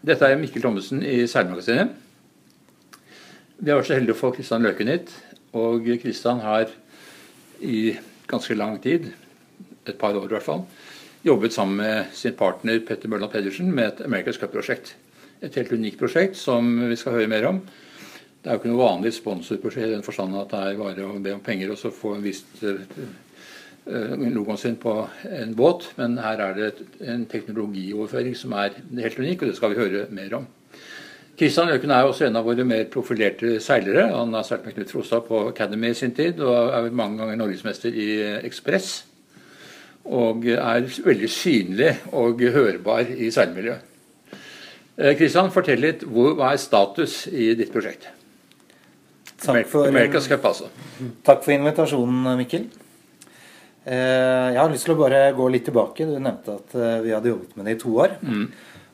Dette er Mikkel Thommessen i Seilmagasinet. Vi har vært så heldige å få Kristian Løken hit. Og Kristian har i ganske lang tid, et par år i hvert fall, jobbet sammen med sin partner Petter Mørland Pedersen med et America's Cup-prosjekt. Et helt unikt prosjekt som vi skal høre mer om. Det er jo ikke noe vanlig sponsorprosjekt i den forstand at det er bare å be om penger og så få en visst Eh, logoen sin på en båt, men her er det en teknologioverføring som er helt unik, og det skal vi høre mer om. Kristian Løken er også en av våre mer profilerte seilere. Han har seilt med Knut Frostad på Academy i sin tid og er mange ganger norgesmester i Ekspress. Og er veldig synlig og hørbar i seilmiljøet. Kristian, eh, fortell litt. Hva er status i ditt prosjekt? Takk for, America's Cup, altså. Takk for invitasjonen, Mikkel. Eh, jeg har lyst til å bare gå litt tilbake. Du nevnte at eh, vi hadde jobbet med det i to år. Mm.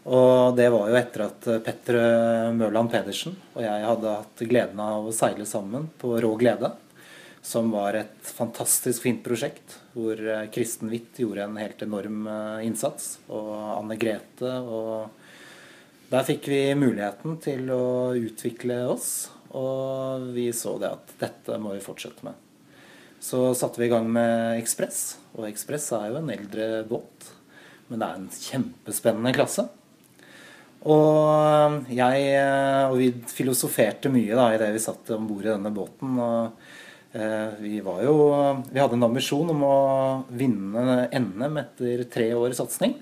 Og det var jo etter at eh, Petter Mørland Pedersen og jeg hadde hatt gleden av å seile sammen på Rå glede. Som var et fantastisk fint prosjekt hvor Kristen Witt gjorde en helt enorm innsats. Og Anne Grete. Og der fikk vi muligheten til å utvikle oss. Og vi så det at dette må vi fortsette med. Så satte vi i gang med Ekspress. Og Ekspress er jo en eldre båt, men det er en kjempespennende klasse. Og jeg og vi filosoferte mye da, i det vi satt om bord i denne båten. og eh, vi, var jo, vi hadde en ambisjon om å vinne NM etter tre år satsing.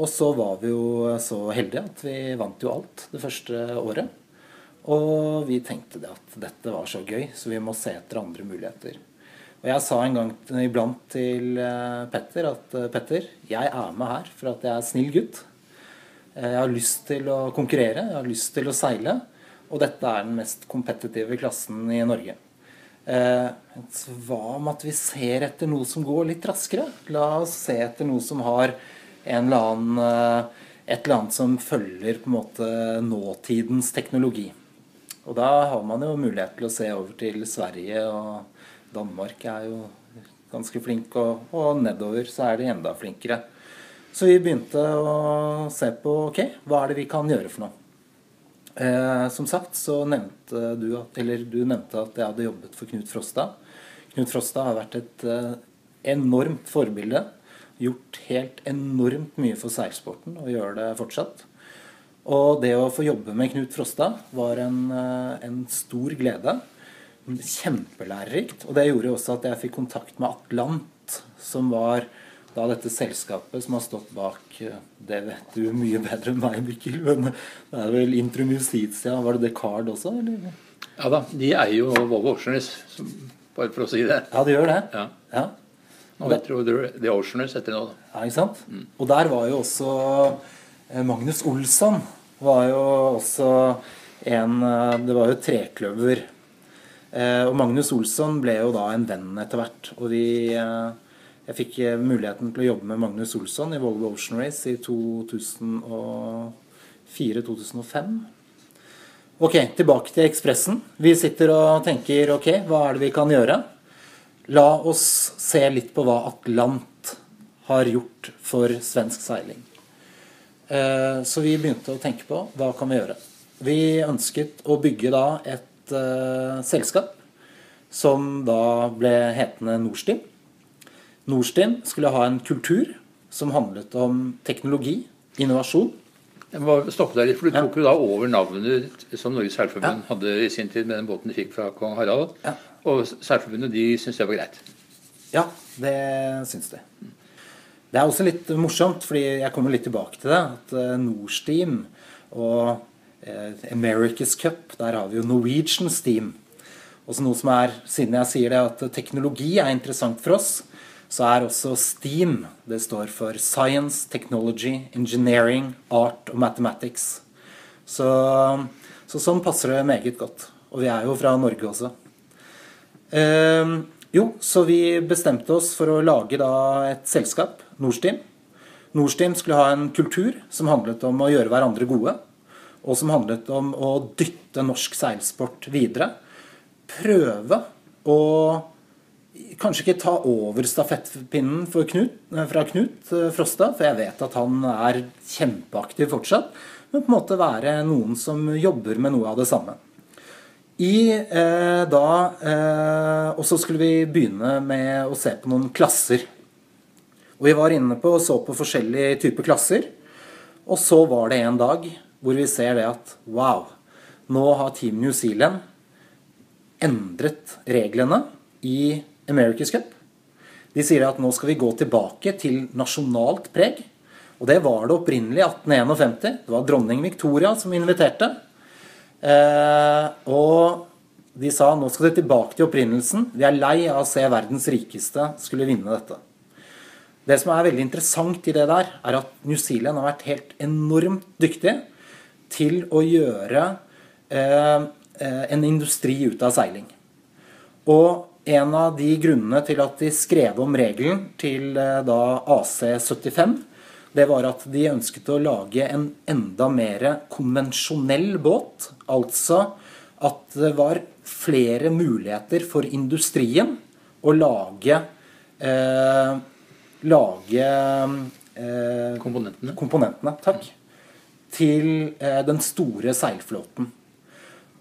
Og så var vi jo så heldige at vi vant jo alt det første året. Og vi tenkte det at dette var så gøy, så vi må se etter andre muligheter. Og jeg sa en gang iblant til eh, Petter at eh, Petter, jeg er med her for at jeg er snill gutt. Eh, jeg har lyst til å konkurrere, jeg har lyst til å seile. Og dette er den mest kompetitive klassen i Norge. Hva om at vi ser etter noe som går litt raskere? La oss se etter noe som har en eller annen, et eller annet som følger på en måte nåtidens teknologi. Og da har man jo mulighet til å se over til Sverige, og Danmark er jo ganske flink, og, og nedover så er de enda flinkere. Så vi begynte å se på ok, hva er det vi kan gjøre for noe. Eh, som sagt så nevnte du at, eller du nevnte at jeg hadde jobbet for Knut Frosta. Knut Frosta har vært et eh, enormt forbilde. Gjort helt enormt mye for seilsporten og gjør det fortsatt. Og det å få jobbe med Knut Frosta var en, eh, en stor glede. Kjempelærerikt. Og det gjorde også at jeg fikk kontakt med Atlant, som var da dette selskapet som har stått bak eh, Det vet du mye bedre enn meg, Mikkel. Men det er vel Intrum Justitia. Var det Decard også, eller? Ja da. De eier jo Volvo Oceaners, bare for å si det. Ja, de gjør det. Ja. ja. Nå vet du The Oceaners heter nå. Ja, ikke sant? Mm. Og der var jo også Magnus Olsson var jo også en eh, Det var jo trekløver. Eh, og Magnus Olsson ble jo da en venn etter hvert. Og vi Jeg fikk muligheten til å jobbe med Magnus Olsson i Volvo Ocean Race i 2004-2005. Ok, tilbake til Ekspressen. Vi sitter og tenker ok, hva er det vi kan gjøre? La oss se litt på hva Atlant har gjort for svensk seiling. Eh, så vi begynte å tenke på hva kan vi gjøre. Vi ønsket å bygge da et uh, selskap som da ble hetende Norstim. Norstim skulle ha en kultur som handlet om teknologi, innovasjon. Jeg må stoppe deg litt, for Du tok jo da over navnet som Norges Seilforbund ja. hadde i sin tid med den båten de fikk fra kong Harald. Ja. Og Seilforbundet de syntes det var greit? Ja, det syns de. Det er også litt morsomt, fordi jeg kommer litt tilbake til det. At eh, Nordsteam og eh, America's Cup, der har vi jo Norwegian Steam. Også noe som er, Siden jeg sier det at teknologi er interessant for oss, så er også STEAM Det står for Science, Technology, Engineering, Art og Mathematics. Så, så sånn passer det meget godt. Og vi er jo fra Norge også. Um, jo, så vi bestemte oss for å lage et selskap Norsteam. Norsteam skulle ha en kultur som handlet om å gjøre hverandre gode. Og som handlet om å dytte norsk seilsport videre. Prøve å kanskje ikke ta over stafettpinnen Knut, fra Knut Frosta, for jeg vet at han er kjempeaktiv fortsatt, men på en måte være noen som jobber med noe av det samme. I, eh, da, eh, og så skulle vi begynne med å se på noen klasser. Og vi var inne på og så på forskjellige typer klasser. Og så var det en dag hvor vi ser det at wow, nå har Team New Zealand endret reglene i America's Cup. De sier at nå skal vi gå tilbake til nasjonalt preg. Og det var det opprinnelig 1851. Det var dronning Victoria som inviterte. Eh, og de sa nå skal de tilbake til opprinnelsen. Vi er lei av å se verdens rikeste skulle vinne dette. Det som er veldig interessant i det der, er at New Zealand har vært helt enormt dyktig til å gjøre eh, eh en industri ut av seiling. Og en av de grunnene til at de skrev om regelen til eh, da AC75, det var at de ønsket å lage en enda mer konvensjonell båt. Altså at det var flere muligheter for industrien å lage eh, Lage eh, komponentene. komponentene. Takk. Til eh, den store seilflåten.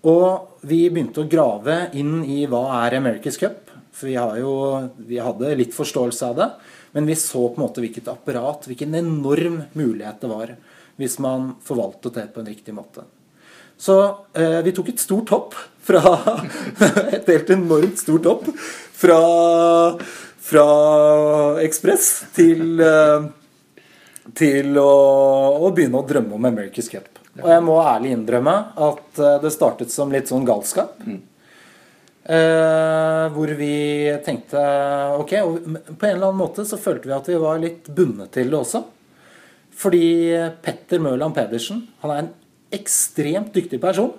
Og vi begynte å grave inn i hva er America's Cup. For vi, jo, vi hadde litt forståelse av det. Men vi så på en måte hvilket apparat, hvilken enorm mulighet det var hvis man forvaltet det på en riktig måte. Så eh, vi tok et stort hopp fra Et helt enormt stort hopp fra, fra Ekspress til, eh, til å, å, begynne å drømme om America's Cup. Og jeg må ærlig innrømme at eh, det startet som litt sånn galskap. Mm. Eh, hvor vi tenkte Ok, og på en eller annen måte så følte vi at vi var litt bundet til det også. Fordi Petter Mørland Pedersen han er en ekstremt dyktig person.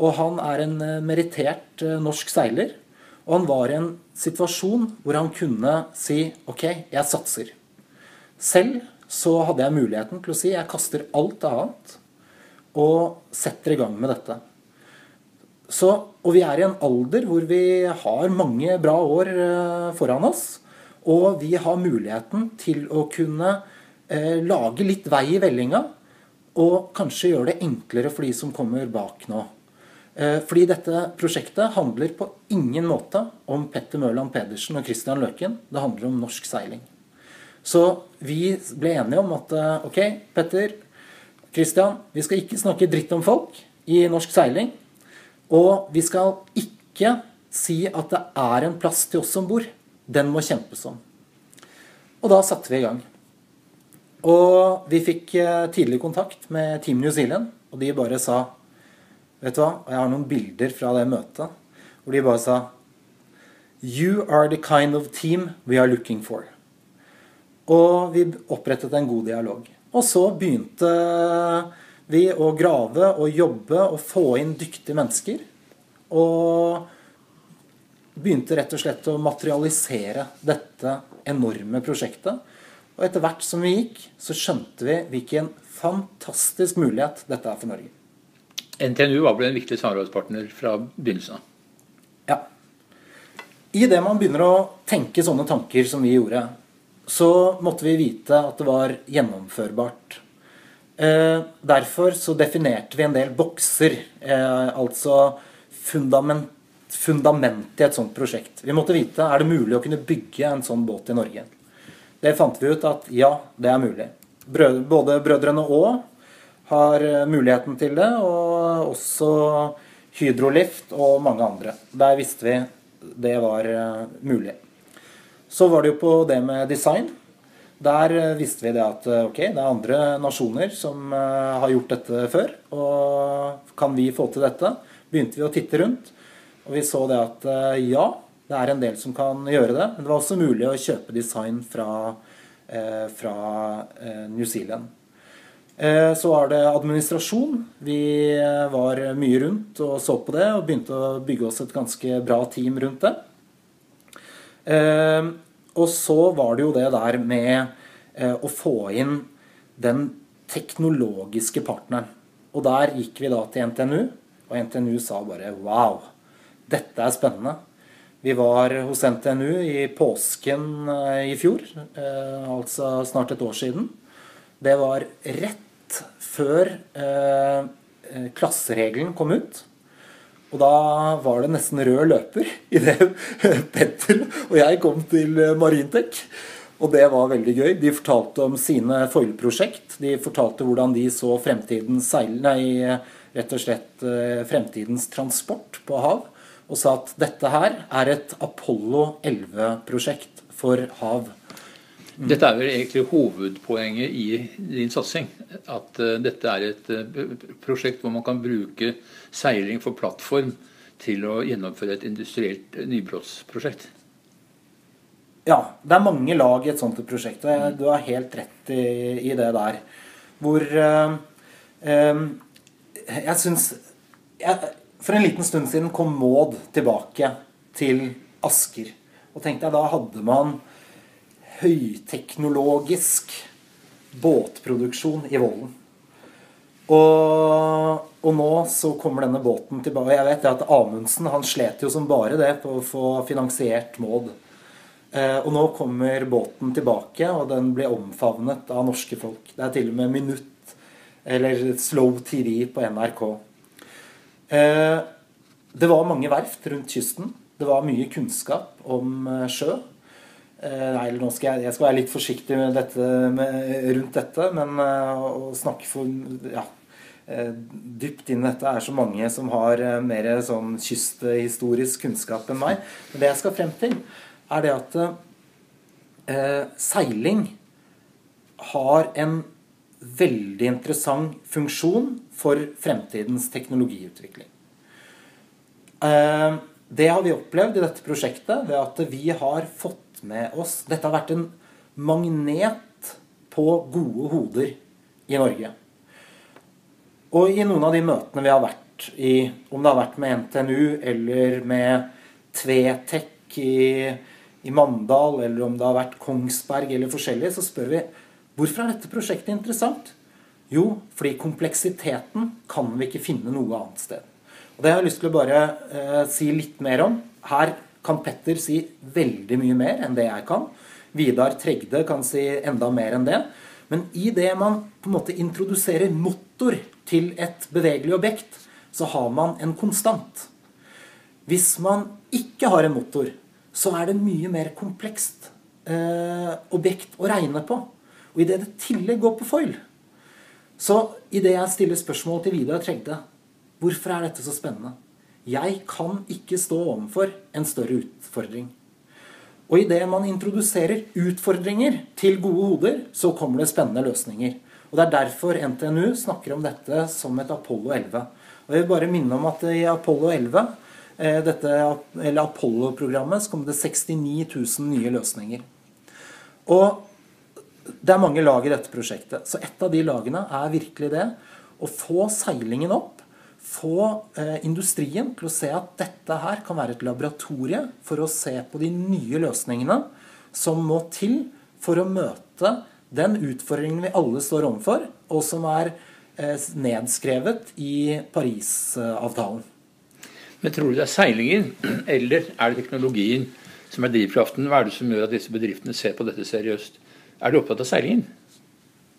Og han er en eh, merittert eh, norsk seiler. Og han var i en situasjon hvor han kunne si OK, jeg satser. Selv så hadde jeg muligheten til å si jeg kaster alt annet og setter i gang med dette. Så, og vi er i en alder hvor vi har mange bra år eh, foran oss. Og vi har muligheten til å kunne eh, lage litt vei i vellinga. Og kanskje gjøre det enklere for de som kommer bak nå. Eh, fordi dette prosjektet handler på ingen måte om Petter Mørland Pedersen og Christian Løken. Det handler om norsk seiling. Så vi ble enige om at ok, Petter, Christian, vi skal ikke snakke dritt om folk i norsk seiling. Og vi skal ikke si at det er en plass til oss som bor. Den må kjempes om. Og da satte vi i gang. Og vi fikk eh, tidlig kontakt med Team New Zealand, og de bare sa Vet du hva, og jeg har noen bilder fra det møtet hvor de bare sa You are the kind of team we are looking for. Og vi opprettet en god dialog. Og så begynte vi å grave og jobbe og få inn dyktige mennesker. Og begynte rett og slett å materialisere dette enorme prosjektet. Og etter hvert som vi gikk, så skjønte vi hvilken fantastisk mulighet dette er for Norge. NTNU var vel en viktig samarbeidspartner fra begynnelsen av? Ja. I det man begynner å tenke sånne tanker som vi gjorde, så måtte vi vite at det var gjennomførbart. Eh, derfor så definerte vi en del bokser. Eh, altså fundament, fundamentet i et sånt prosjekt. Vi måtte vite er det mulig å kunne bygge en sånn båt i Norge. Det fant vi ut at ja, det er mulig. Både Brødrene Aa har eh, muligheten til det, og også Hydrolift og mange andre. Der visste vi det var mulig. Så var det jo på det med design. Der eh, visste vi det at eh, ok, det er andre nasjoner som eh, har gjort dette før. Og kan vi få til dette? Begynte vi å titte rundt. Og vi så det at ja, det er en del som kan gjøre det. Men det var også mulig å kjøpe design fra, fra New Zealand. Så var det administrasjon. Vi var mye rundt og så på det og begynte å bygge oss et ganske bra team rundt det. Og så var det jo det der med eh, å få inn den teknologiske partneren. Og der gikk vi da til NTNU, og NTNU sa bare wow, dette er spennende. Vi var hos NTNU i påsken i fjor, altså snart et år siden. Det var rett før klasseregelen kom ut. Og da var det nesten rød løper idet Petter og jeg kom til Marintek. Og det var veldig gøy. De fortalte om sine foilprosjekt. De fortalte hvordan de så fremtidens seil... Nei, rett og slett eh, fremtidens transport på hav. Og sa at dette her er et Apollo 11-prosjekt for hav. Dette er vel egentlig hovedpoenget i din satsing. At uh, dette er et prosjekt hvor man kan bruke seiling for plattform til å gjennomføre et industrielt nybrottsprosjekt. Ja, det er mange lag i et sånt prosjekt. og Du har helt rett i, i det der. Hvor uh, Jeg syns For en liten stund siden kom Maud tilbake til Asker. Og tenkte jeg, da hadde man høyteknologisk båtproduksjon i Vollen. Og, og, nå så kommer denne båten tilbake. Jeg vet at Amundsen han slet jo som bare det på å få finansiert Maud. Eh, og nå kommer båten tilbake, og den blir omfavnet av norske folk. Det er til og med minutt, eller slow TV på NRK. Eh, det var mange verft rundt kysten. Det var mye kunnskap om eh, sjø. Nei, nå skal jeg, jeg, skal være litt forsiktig dette, med, rundt dette, men å snakke for ja, dypt inn i dette er så mange som har uh, mer sånn kysthistorisk kunnskap enn meg. Men det jeg skal frem til, er det at seiling har en veldig interessant funksjon for fremtidens teknologiutvikling. det har vi opplevd i dette prosjektet ved at vi har fått med oss Dette har vært en magnet på gode hoder i Norge. Og i noen av de møtene vi har vært i, om det har vært med NTNU eller med Tvetek i, i Mandal, eller om det har vært Kongsberg eller forskjellig, så spør vi hvorfor er dette prosjektet interessant? Jo, fordi kompleksiteten kan vi ikke finne noe annet sted. Og Det har jeg lyst til å bare eh, si litt mer om. Her kan Petter si veldig mye mer enn det jeg kan. Vidar Tregde kan si enda mer enn det. Men i det man på en måte introduserer motor til et bevegelig objekt, så har man en konstant. Hvis man ikke har en motor, så er det mye mer komplekst eh, objekt å regne på. Og idet det tillegg går på foil, så idet jeg stiller spørsmål til Vidar Tregde Hvorfor er dette så spennende? Jeg kan ikke stå overfor en større utfordring. Og idet man introduserer utfordringer til gode hoder, så kommer det spennende løsninger. Og Det er derfor NTNU snakker om dette som et Apollo 11. Og Jeg vil bare minne om at i Apollo 11, eh, dette, eller Apollo-programmet, så kom det 69 000 nye løsninger. Og det er mange lag i dette prosjektet. Så et av de lagene er virkelig det å få seilingen opp få eh, industrien til å se at dette her kan være et laboratorie for å se på de nye løsningene som må til for å møte den utfordringen vi alle står overfor, og som er eh, nedskrevet i Parisavtalen. Men tror du det er seilingen, eller er det teknologien som er drivkraften? Hva er det som gjør at disse bedriftene ser på dette seriøst? Er du opptatt av seilingen?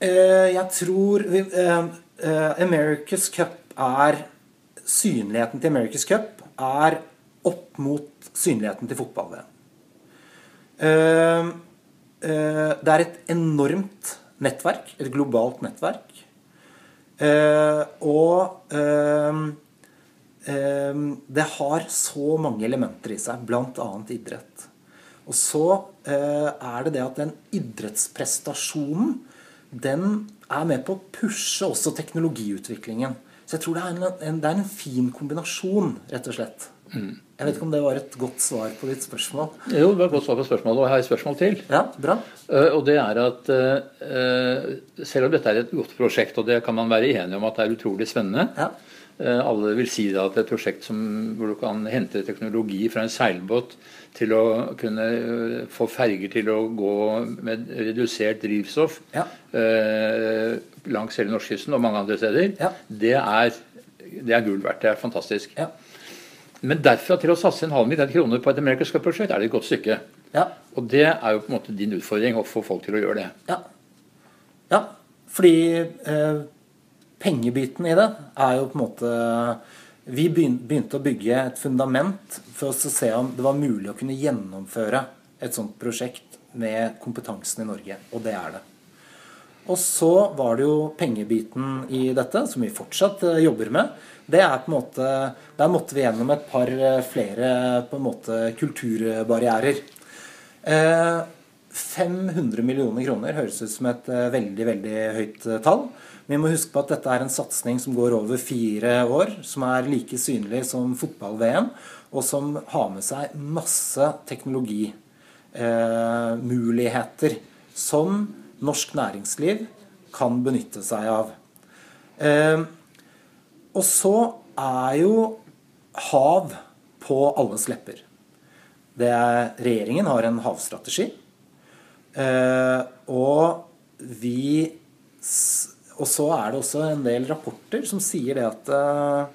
Eh, jeg tror eh, America's Cup er synligheten til America's Cup er opp mot synligheten til fotball-VM. Uh, det er et enormt nettverk, et globalt nettverk. Uh, og det har så mange elementer i seg, bl.a. idrett. Og så er det det at den idrettsprestasjonen den er med på å pushe også teknologiutviklingen. Så jeg tror det er en, det er en fin kombinasjon, rett og slett. Mm. Jeg vet ikke om det var et godt svar på ditt spørsmål? Jo, det var et godt svar på spørsmålet, og jeg har et spørsmål til. Ja, bra. Uh, og det er at uh, Selv om dette er et godt prosjekt, og det kan man være enig om at det er utrolig spennende ja. uh, Alle vil si da at det er et prosjekt som, hvor du kan hente teknologi fra en seilbåt til å kunne få ferger til å gå med redusert drivstoff ja. langs hele norskekysten og mange andre steder, ja. det, er, det, er, gull verdt. Det er fantastisk. Ja. Men derfra til å satse en halv milliard kroner på et America's Cup-prosjekt er det et godt stykke. Ja. Og det er jo på en måte din utfordring å få folk til å gjøre det. Ja. ja. Fordi eh, pengebiten i det er jo på en måte Vi begynte å bygge et fundament for oss å se om det var mulig å kunne gjennomføre et sånt prosjekt med kompetansen i Norge. Og det er det. Og så var det jo pengebiten i dette, som vi fortsatt eh, jobber med. Det er på en måte, Der måtte vi gjennom et par eh, flere på en måte kulturbarrierer. Eh, 500 millioner kroner høres ut som et eh, veldig veldig høyt eh, tall. Vi må huske på at dette er en satsing som går over fire år, som er like synlig som fotball-VM, og som har med seg masse teknologimuligheter eh, som norsk næringsliv kan benytte seg av. Eh, og så er jo hav på alles lepper. Er, regjeringen har en havstrategi. Eh, og vi Og så er det også en del rapporter som sier det at eh,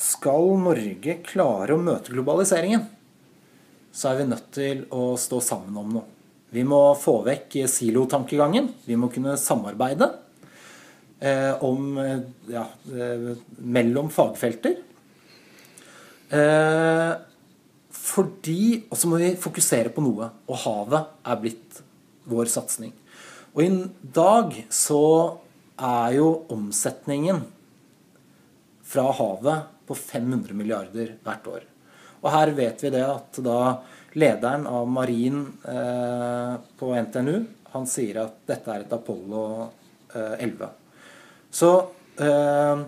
skal Norge klare å møte globaliseringen, så er vi nødt til å stå sammen om noe. Vi må få vekk silotankegangen. Vi må kunne samarbeide om ja, eh, mellom fagfelter. Eh, fordi Og så må vi fokusere på noe. Og havet er blitt vår satsing. Og i dag så er jo omsetningen fra havet på 500 milliarder hvert år. Og her vet vi det at da lederen av marin eh, på NTNU han sier at dette er et Apollo eh, 11. Så, eh,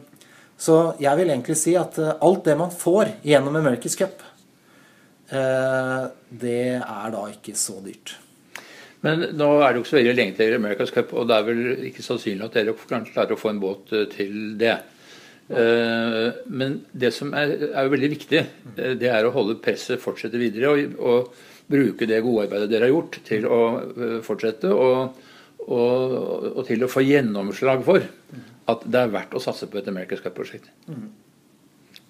så jeg vil egentlig si at eh, alt det man får gjennom America's Cup, eh, det er da ikke så dyrt. Men nå er det jo ikke så veldig lenge til America's Cup, og det er vel ikke sannsynlig at dere klarer å få en båt til det. Men det som er, er veldig viktig, det er å holde presset fortsette videre. Og, og, bruke det gode arbeidet dere har gjort, til å fortsette. Og, og, og, til å få gjennomslag for at det er verdt å satse på et America's Cup-prosjekt.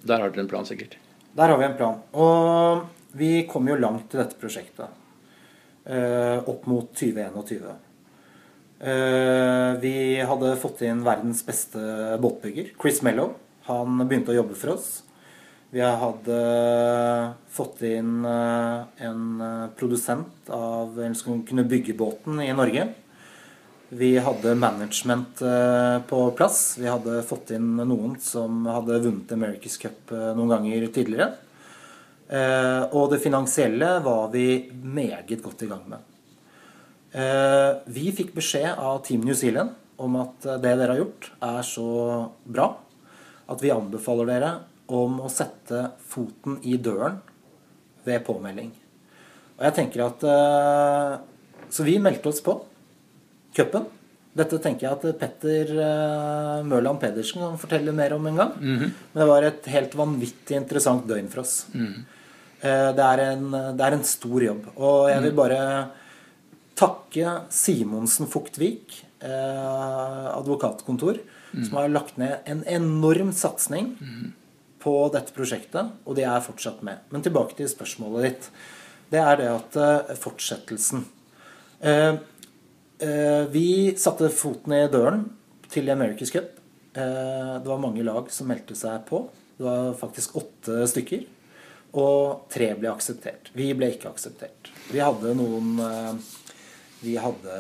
Der har dere en plan, sikkert. Der har vi en plan. Og vi kom jo langt i dette prosjektet. Eh, opp mot 2021. Eh, vi hadde fått inn verdens beste båtbygger, Chris Mellow. Han begynte å jobbe for oss. Vi hadde fått inn eh, en produsent av som kunne bygge båten i Norge. Vi hadde management på plass. Vi hadde fått inn noen som hadde vunnet America's Cup noen ganger tidligere. Og det finansielle var vi meget godt i gang med. Vi fikk beskjed av Team New Zealand om at det dere har gjort, er så bra at vi anbefaler dere om å sette foten i døren ved påmelding. Og jeg tenker at Så vi meldte oss på cupen. Dette tenker jeg at Petter Mørland Pedersen kan fortelle mer om en gang. Mm -hmm. Men det var et helt vanvittig interessant døgn for oss. Mm. Det, er en, det er en stor jobb. Og jeg vil bare takke Simonsen Fuktvik eh, advokatkontor, mm. som har lagt ned en enorm satsing mm. på dette prosjektet, og de er fortsatt med. Men tilbake til spørsmålet ditt. Det er det at eh, fortsettelsen eh, Vi satte foten i døren til America's Cup. Det var mange lag som meldte seg på. Det var faktisk åtte stykker. Og tre ble akseptert. Vi ble ikke akseptert. Vi hadde noen vi hadde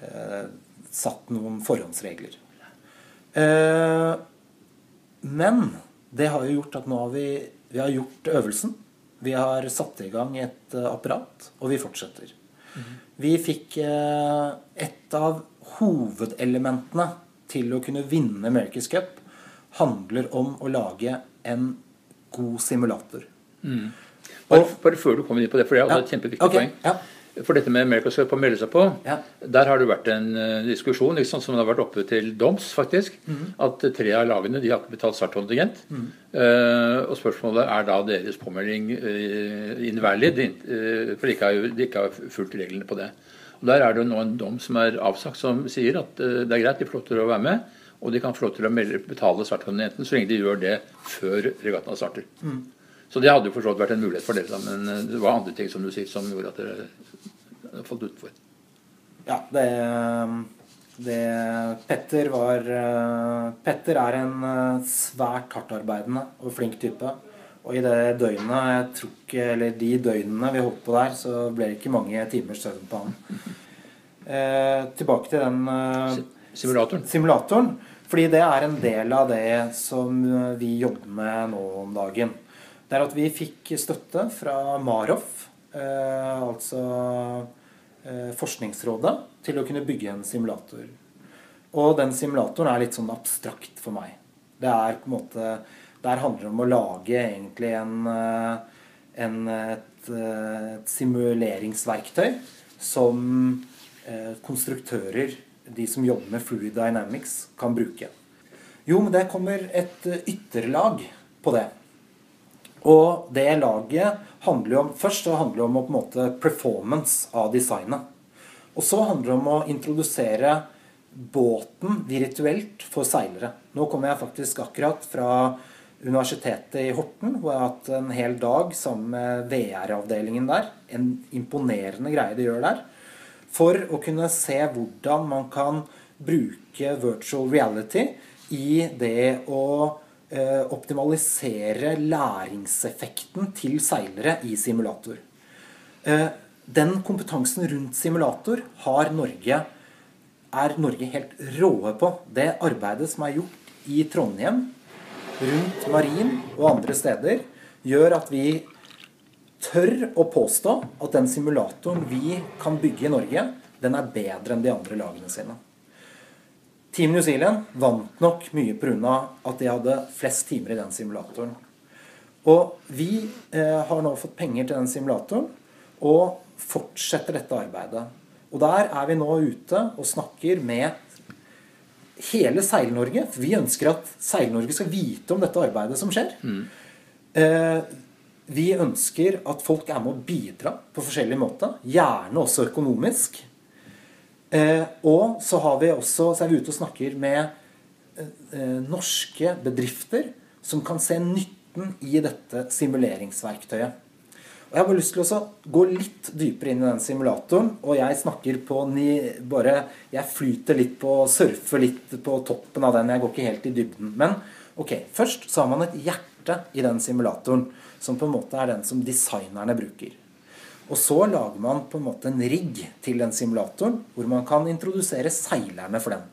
eh, satt noen forhåndsregler. Eh, men det har jo gjort at nå har vi, vi har gjort øvelsen. Vi har satt i gang et apparat, og vi fortsetter. Vi fikk uh, et av hovedelementene til å kunne vinne America's Cup handler om å lage en god simulator. Mm. Bare, bare, før du kommer inn på det, for det er ja, et kjempeviktig okay, poeng. Ja. For dette med America's Cup å melde seg på, ja. der har det vært en uh, diskusjon liksom, som har vært oppe til doms, faktisk. Mm. At tre av lagene de har ikke betalt startkontingent. Mm. Uh, og spørsmålet er da deres påmelding uh, invalid, for de ikke, har, de ikke har fulgt reglene på det. Og Der er det nå en dom som er avsagt som sier at det er greit, de får lov til å være med. Og de kan få lov til å melde, betale startkontingenten så lenge de gjør det før regattaen starter. Så det hadde jo forstått vært en mulighet for dere, men eh, det var andre ting som du sier som gjorde at dere falt utfor. Ja, det, det Petter var eh, Petter er en eh, svært hardtarbeidende og flink type. Og i det døgnet, jeg tror ikke, eller de døgnene vi holdt på der, så ble det ikke mange timers søvn på han. Eh, tilbake til den eh, Simulatoren. simulatoren. Fordi det er en del av det som vi jobber med nå om dagen. Det er at vi fikk støtte fra Maroff, eh, altså eh, Forskningsrådet, til å kunne bygge en simulator. Og den simulatoren er litt sånn abstrakt for meg. Det er på en måte Der handler det om å lage egentlig en, eh, en et, eh, et simuleringsverktøy som eh, konstruktører, de som jobber med Fluid Dynamics, kan bruke. Jo, men det kommer et eh, ytterlag på det. Og det laget handler jo om Først så handler det om å, på en måte performance av designet. Og så handler det om å introdusere båten virtuelt for seilere. Nå kommer jeg faktisk akkurat fra Universitetet i Horten, hvor jeg har hatt en hel dag sammen med VR-avdelingen der. En imponerende greie de gjør der. For å kunne se hvordan man kan bruke virtual reality i det å optimalisere læringseffekten til seilere i simulator. Eh, den kompetansen rundt simulator har Norge, er Norge helt råe på. Det arbeidet som er gjort i Trondheim, rundt Marin og andre steder, gjør at vi tør å påstå at den simulatoren vi kan bygge i Norge, den er bedre enn de andre lagene sine. Team New Zealand vant nok mye pga. at de hadde flest timer i den simulatoren. Og vi eh, har nå fått penger til den simulatoren og fortsetter dette arbeidet. Og der er vi nå ute og snakker med hele Seil-Norge. Vi ønsker at Seil-Norge skal vite om dette arbeidet som skjer. Eh, vi ønsker at folk er med å bidra på forskjellig måte. Gjerne også økonomisk. Eh, og så, har vi også, så er vi ute og snakker med eh, norske bedrifter som kan se nytten i dette simuleringsverktøyet. Og Jeg har bare lyst til å gå litt dypere inn i den simulatoren. Og jeg snakker på bare, Jeg flyter litt på surfer litt på toppen av den. Jeg går ikke helt i dybden. Men ok, først så har man et hjerte i den simulatoren. Som på en måte er den som designerne bruker. Og så lager man på en måte en rigg til den simulatoren hvor man kan introdusere seilerne for den.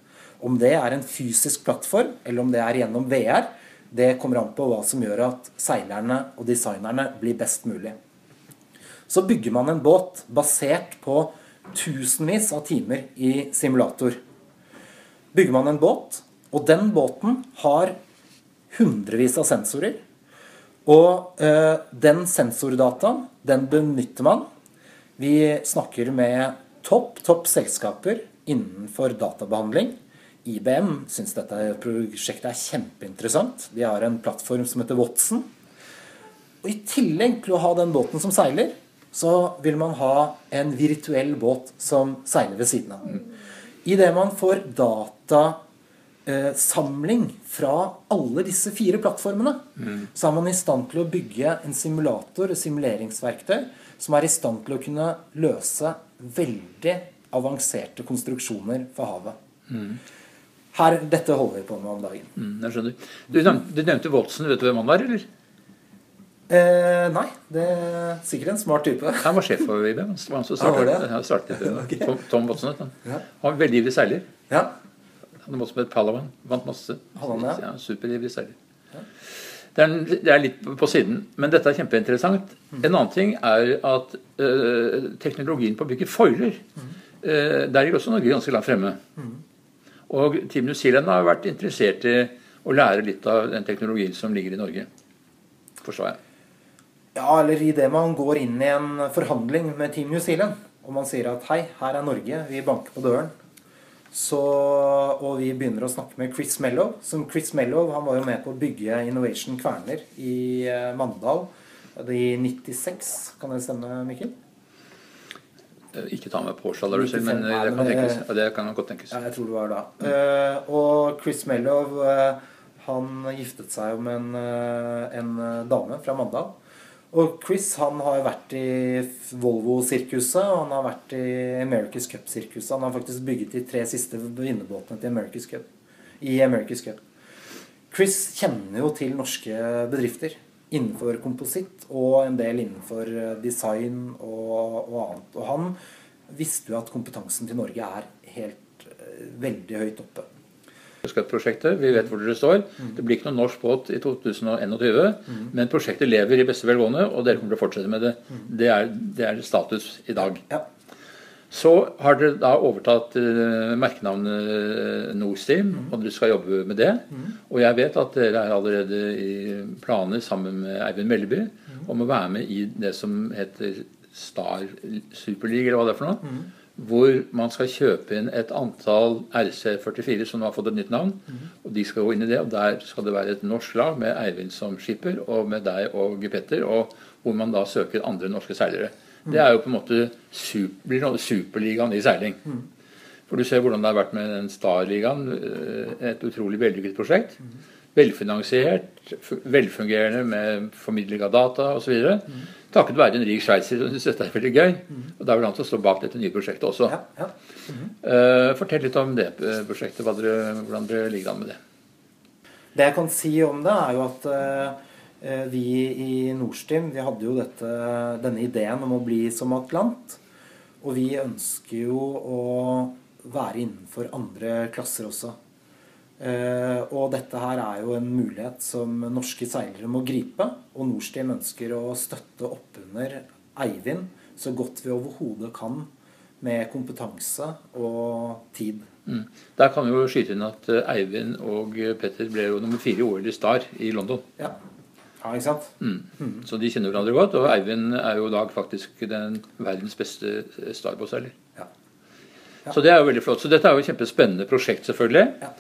Om det er en fysisk plattform, eller om det er gjennom VR, det kommer an på hva som gjør at seilerne og designerne blir best mulig. Så bygger man en båt basert på tusenvis av timer i simulator. Bygger man en båt, og den båten har hundrevis av sensorer. Og eh, den sensordataen, den benytter man. Vi snakker med topp, topp selskaper innenfor databehandling. IBM syns dette prosjektet er kjempeinteressant. De har en plattform som heter Watson. Og I tillegg til å ha den båten som seiler, så vil man ha en virtuell båt som seiler ved siden av. Idet man får datasamling fra alle disse fire plattformene, så er man i stand til å bygge en simulator, et simuleringsverktøy, som er i stand til å kunne løse veldig avanserte konstruksjoner for havet. Her, dette holder vi på med om dagen. Mm, jeg skjønner. Du nevnte, du nevnte Watson. Vet du hvem han var, eller? Eh, nei, det er sikkert en smart type. Han var sjef for IBM. Han han som Han var det? han startet okay. Tom, Watson. du. Ja. Han var veldig ivrig seiler. Ja, Han var også med Palawan. Vant masse. Han Ja, Ja, Superivrig seiler. Det er, det er litt på siden, men dette er kjempeinteressant. Mm. En annen ting er at øh, teknologien på å bygge foiler Mm. øh, Der ligger også Norge ganske langt fremme. Og Team New Zealand har vært interessert i å lære litt av den teknologien som ligger i Norge. Forstår jeg. Ja, eller idet man går inn i en forhandling med Team New Zealand, og man sier at hei, her er Norge, vi banker på døren, så, og vi begynner å snakke med Chris Mellow. Som Chris Mellow han var jo med på å bygge Innovation Kverner i eh, Mandal i 96. Kan det stemme, Mikkel? Ikke ta med Porsche, men 95, det kan tenkes. Det kan godt tenkes. Ja, jeg tror det var da. Eh, og Chris Mellow eh, han giftet seg jo med en, eh, en eh, dame fra Mandal. Og Chris han har vært i Volvo-sirkuset, og han har vært i America's Cup-sirkuset. Han har faktisk bygget de tre siste vinnerbåtene til America's Cup. I America's Cup. Chris kjenner jo til norske bedrifter innenfor kompositt og en del innenfor eh, design og, og annet. Og han visste jo at kompetansen til Norge er helt eh, veldig høyt oppe. Prosjektet, Vi vet hvor dere står. Det blir ikke noen norsk båt i 2021, men prosjektet lever i beste velgående, og dere kommer til å fortsette med det. Det er, det er status i dag. Så har dere da overtatt eh, merkenavnet Nordstream, og dere skal jobbe med det. Og jeg vet at dere er allerede i planer sammen med Eivind Melleby om å være med i det som heter Star Superleague, eller hva det er for noe. Hvor man skal kjøpe inn et antall RC44 som nå har fått et nytt navn. Og de skal gå inn i det, og der skal det være et norsk lag med Eivind som skipper, og med deg og Petter, og hvor man da søker andre norske seilere. Det er jo på en måte super, superligaen i seiling. For du ser hvordan det har vært med den Star-ligaen. eh, Et utrolig vellykket prosjekt. Velfinansiert, velfungerende med formidling av data osv. Takket være en rik sveitser som syns dette er veldig gøy. Og da vil han til å stå bak dette nye prosjektet også. Ja, ja. Eh, fortell litt om det eh, prosjektet, dere, hvordan dere ligger an med det. Det jeg kan si om det, er jo at uh, vi i Nordstream vi hadde jo dette, denne ideen om å bli som Atlant. Og vi ønsker jo å være innenfor andre klasser også. Eh, og dette her er jo en mulighet som norske seilere må gripe. Og Norsteam ønsker å støtte oppunder Eivind så godt vi overhodet kan med kompetanse og tid. Mm. Der kan vi jo skyte inn at eh, Eivind og Petter ble jo nummer fire i OL i Star i London. Ja, ja ikke sant? Mm. Så de kjenner hverandre godt. Og Eivind er jo i dag faktisk den verdens beste starbåtseiler. Ja. Ja. Så det er jo veldig flott. Så dette er jo et kjempespennende prosjekt, selvfølgelig. Ja.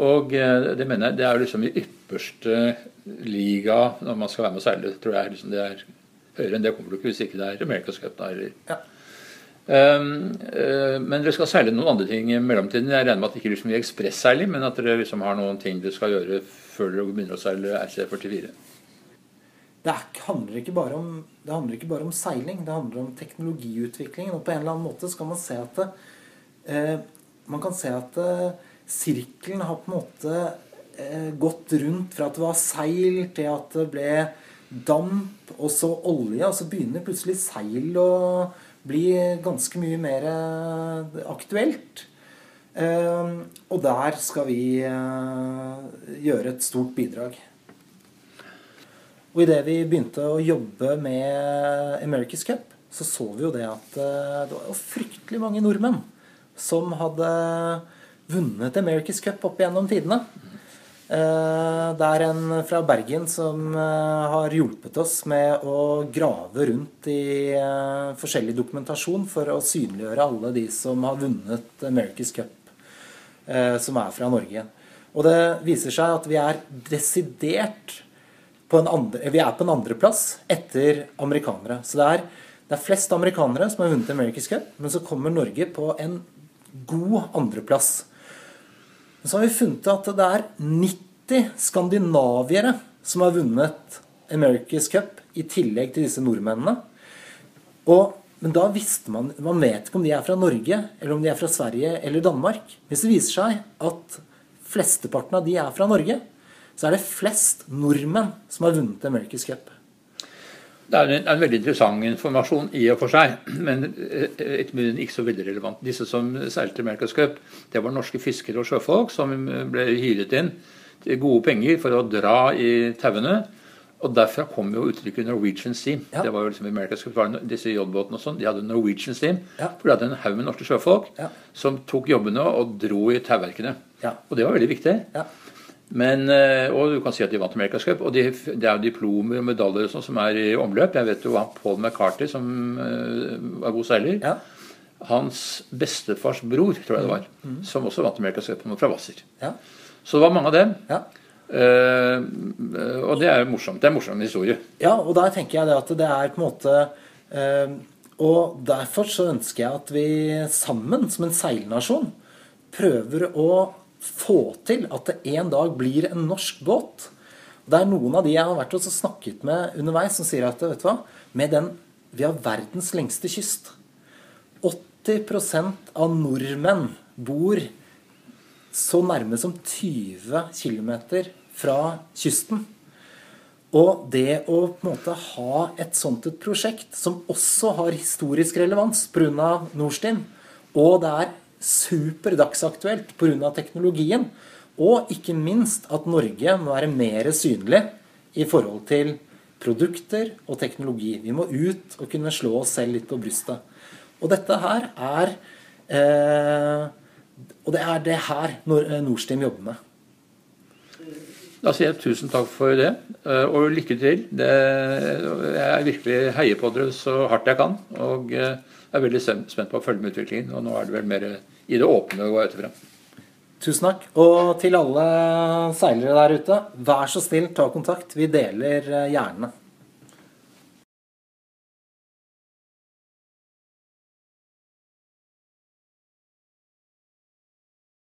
Og eh, det mener jeg det er liksom i ypperste liga når man skal være med og seile. Tror jeg liksom det er høyere enn det kommer du ikke hvis ikke det er America's Cup. Da, eller. Ja. Um, uh, men dere skal seile noen andre ting i mellomtiden. Jeg regner med at det ikke liksom blir ekspresseiling, men at dere liksom har noen ting dere skal gjøre før dere begynner å seile RC44. Det er, handler ikke bare om, det handler ikke bare om seiling, det handler om teknologiutviklingen. Og på en eller annen måte skal man se at det, uh, Man kan se at eh, sirkelen har på en måte eh, gått rundt fra at det var seil, til at det ble damp, og så olje. Og så begynner plutselig seil å bli ganske mye mer eh, aktuelt. Eh, og der skal vi gjøre et stort bidrag. Og idet vi begynte å jobbe med America's Cup, så så vi jo det at det var fryktelig mange nordmenn som hadde vunnet America's Cup opp gjennom tidene. Eh, Det er en fra Bergen som eh, har hjulpet oss med å grave rundt i eh, forskjellig dokumentasjon for å synliggjøre alle de som har vunnet America's Cup, som er fra Norge. Og det viser seg at vi er desidert på en andre, vi er på en andreplass etter amerikanere. Så det er, det er flest amerikanere som har vunnet America's Cup, men så kommer Norge på en god andreplass. Men så har vi funnet at det er 90 skandinaviere som har vunnet America's Cup i tillegg til disse nordmennene. Og, men da visste man Man vet ikke om de er fra Norge, eller om de er fra Sverige eller Danmark. Hvis det viser seg at flesteparten av de er fra Norge, så er det flest nordmenn som har vunnet America's Cup. Det er en, en veldig interessant informasjon i og for seg, men eh, etter min ikke så veldig relevant. Disse som seilte America's Cup, det var norske fiskere og sjøfolk som ble hyret inn til gode penger for å dra i tauene. Og derfra kom jo uttrykket 'Norwegian Steam'. Ja. Det var jo liksom America's Cup, disse jobbåtene og sånn, de hadde 'Norwegian Steam'. Ja. For de hadde en haug med norske sjøfolk Ja. som tok jobbene og dro i tauverkene. Ja. Og det var veldig viktig. Men, eh, og du kan si at de vant America's Cup. Og de, det er jo diplomer og medaljer og sånt, som er i omløp. Jeg vet jo han Paul McCarty, som er var god seiler. Ja. Hans bestefars bror, tror jeg det var, som også vant America's Cup fra Hvasser. Ja. Så det var mange av dem. Ja. Uh, og det er jo morsomt. Det er en morsom historie. Ja, og der tenker jeg det at det er på en måte uh, Og derfor så ønsker jeg at vi sammen, som en seilnasjon, prøver å få til at det en dag blir en norsk båt. Det er noen av de jeg har vært og snakket med underveis, som sier at vet du hva, med den, vi har verdens lengste kyst. 80% av nordmenn bor så nærme som 20 km fra kysten. Og det å på en måte ha et sånt et prosjekt, som også har historisk relevans pga. Nord Stream, og det er superdagsaktuelt pga. teknologien, og ikke minst at Norge må være mer synlig i forhold til produkter og teknologi. Vi må ut og kunne slå oss selv litt på brystet. Og dette her er eh, Og det er det her Norsteam jobber med. Da sier jeg tusen takk for det, eh, og lykke til. Det, jeg virkelig heier på dere så hardt jeg kan. Og eh, er veldig spent på å følge med utviklingen. Og nå er det vel mer i det åpne å gå etterfra. Tusen takk. Og til alle seilere der ute, vær så snill, ta kontakt. Vi deler eh, gjerne.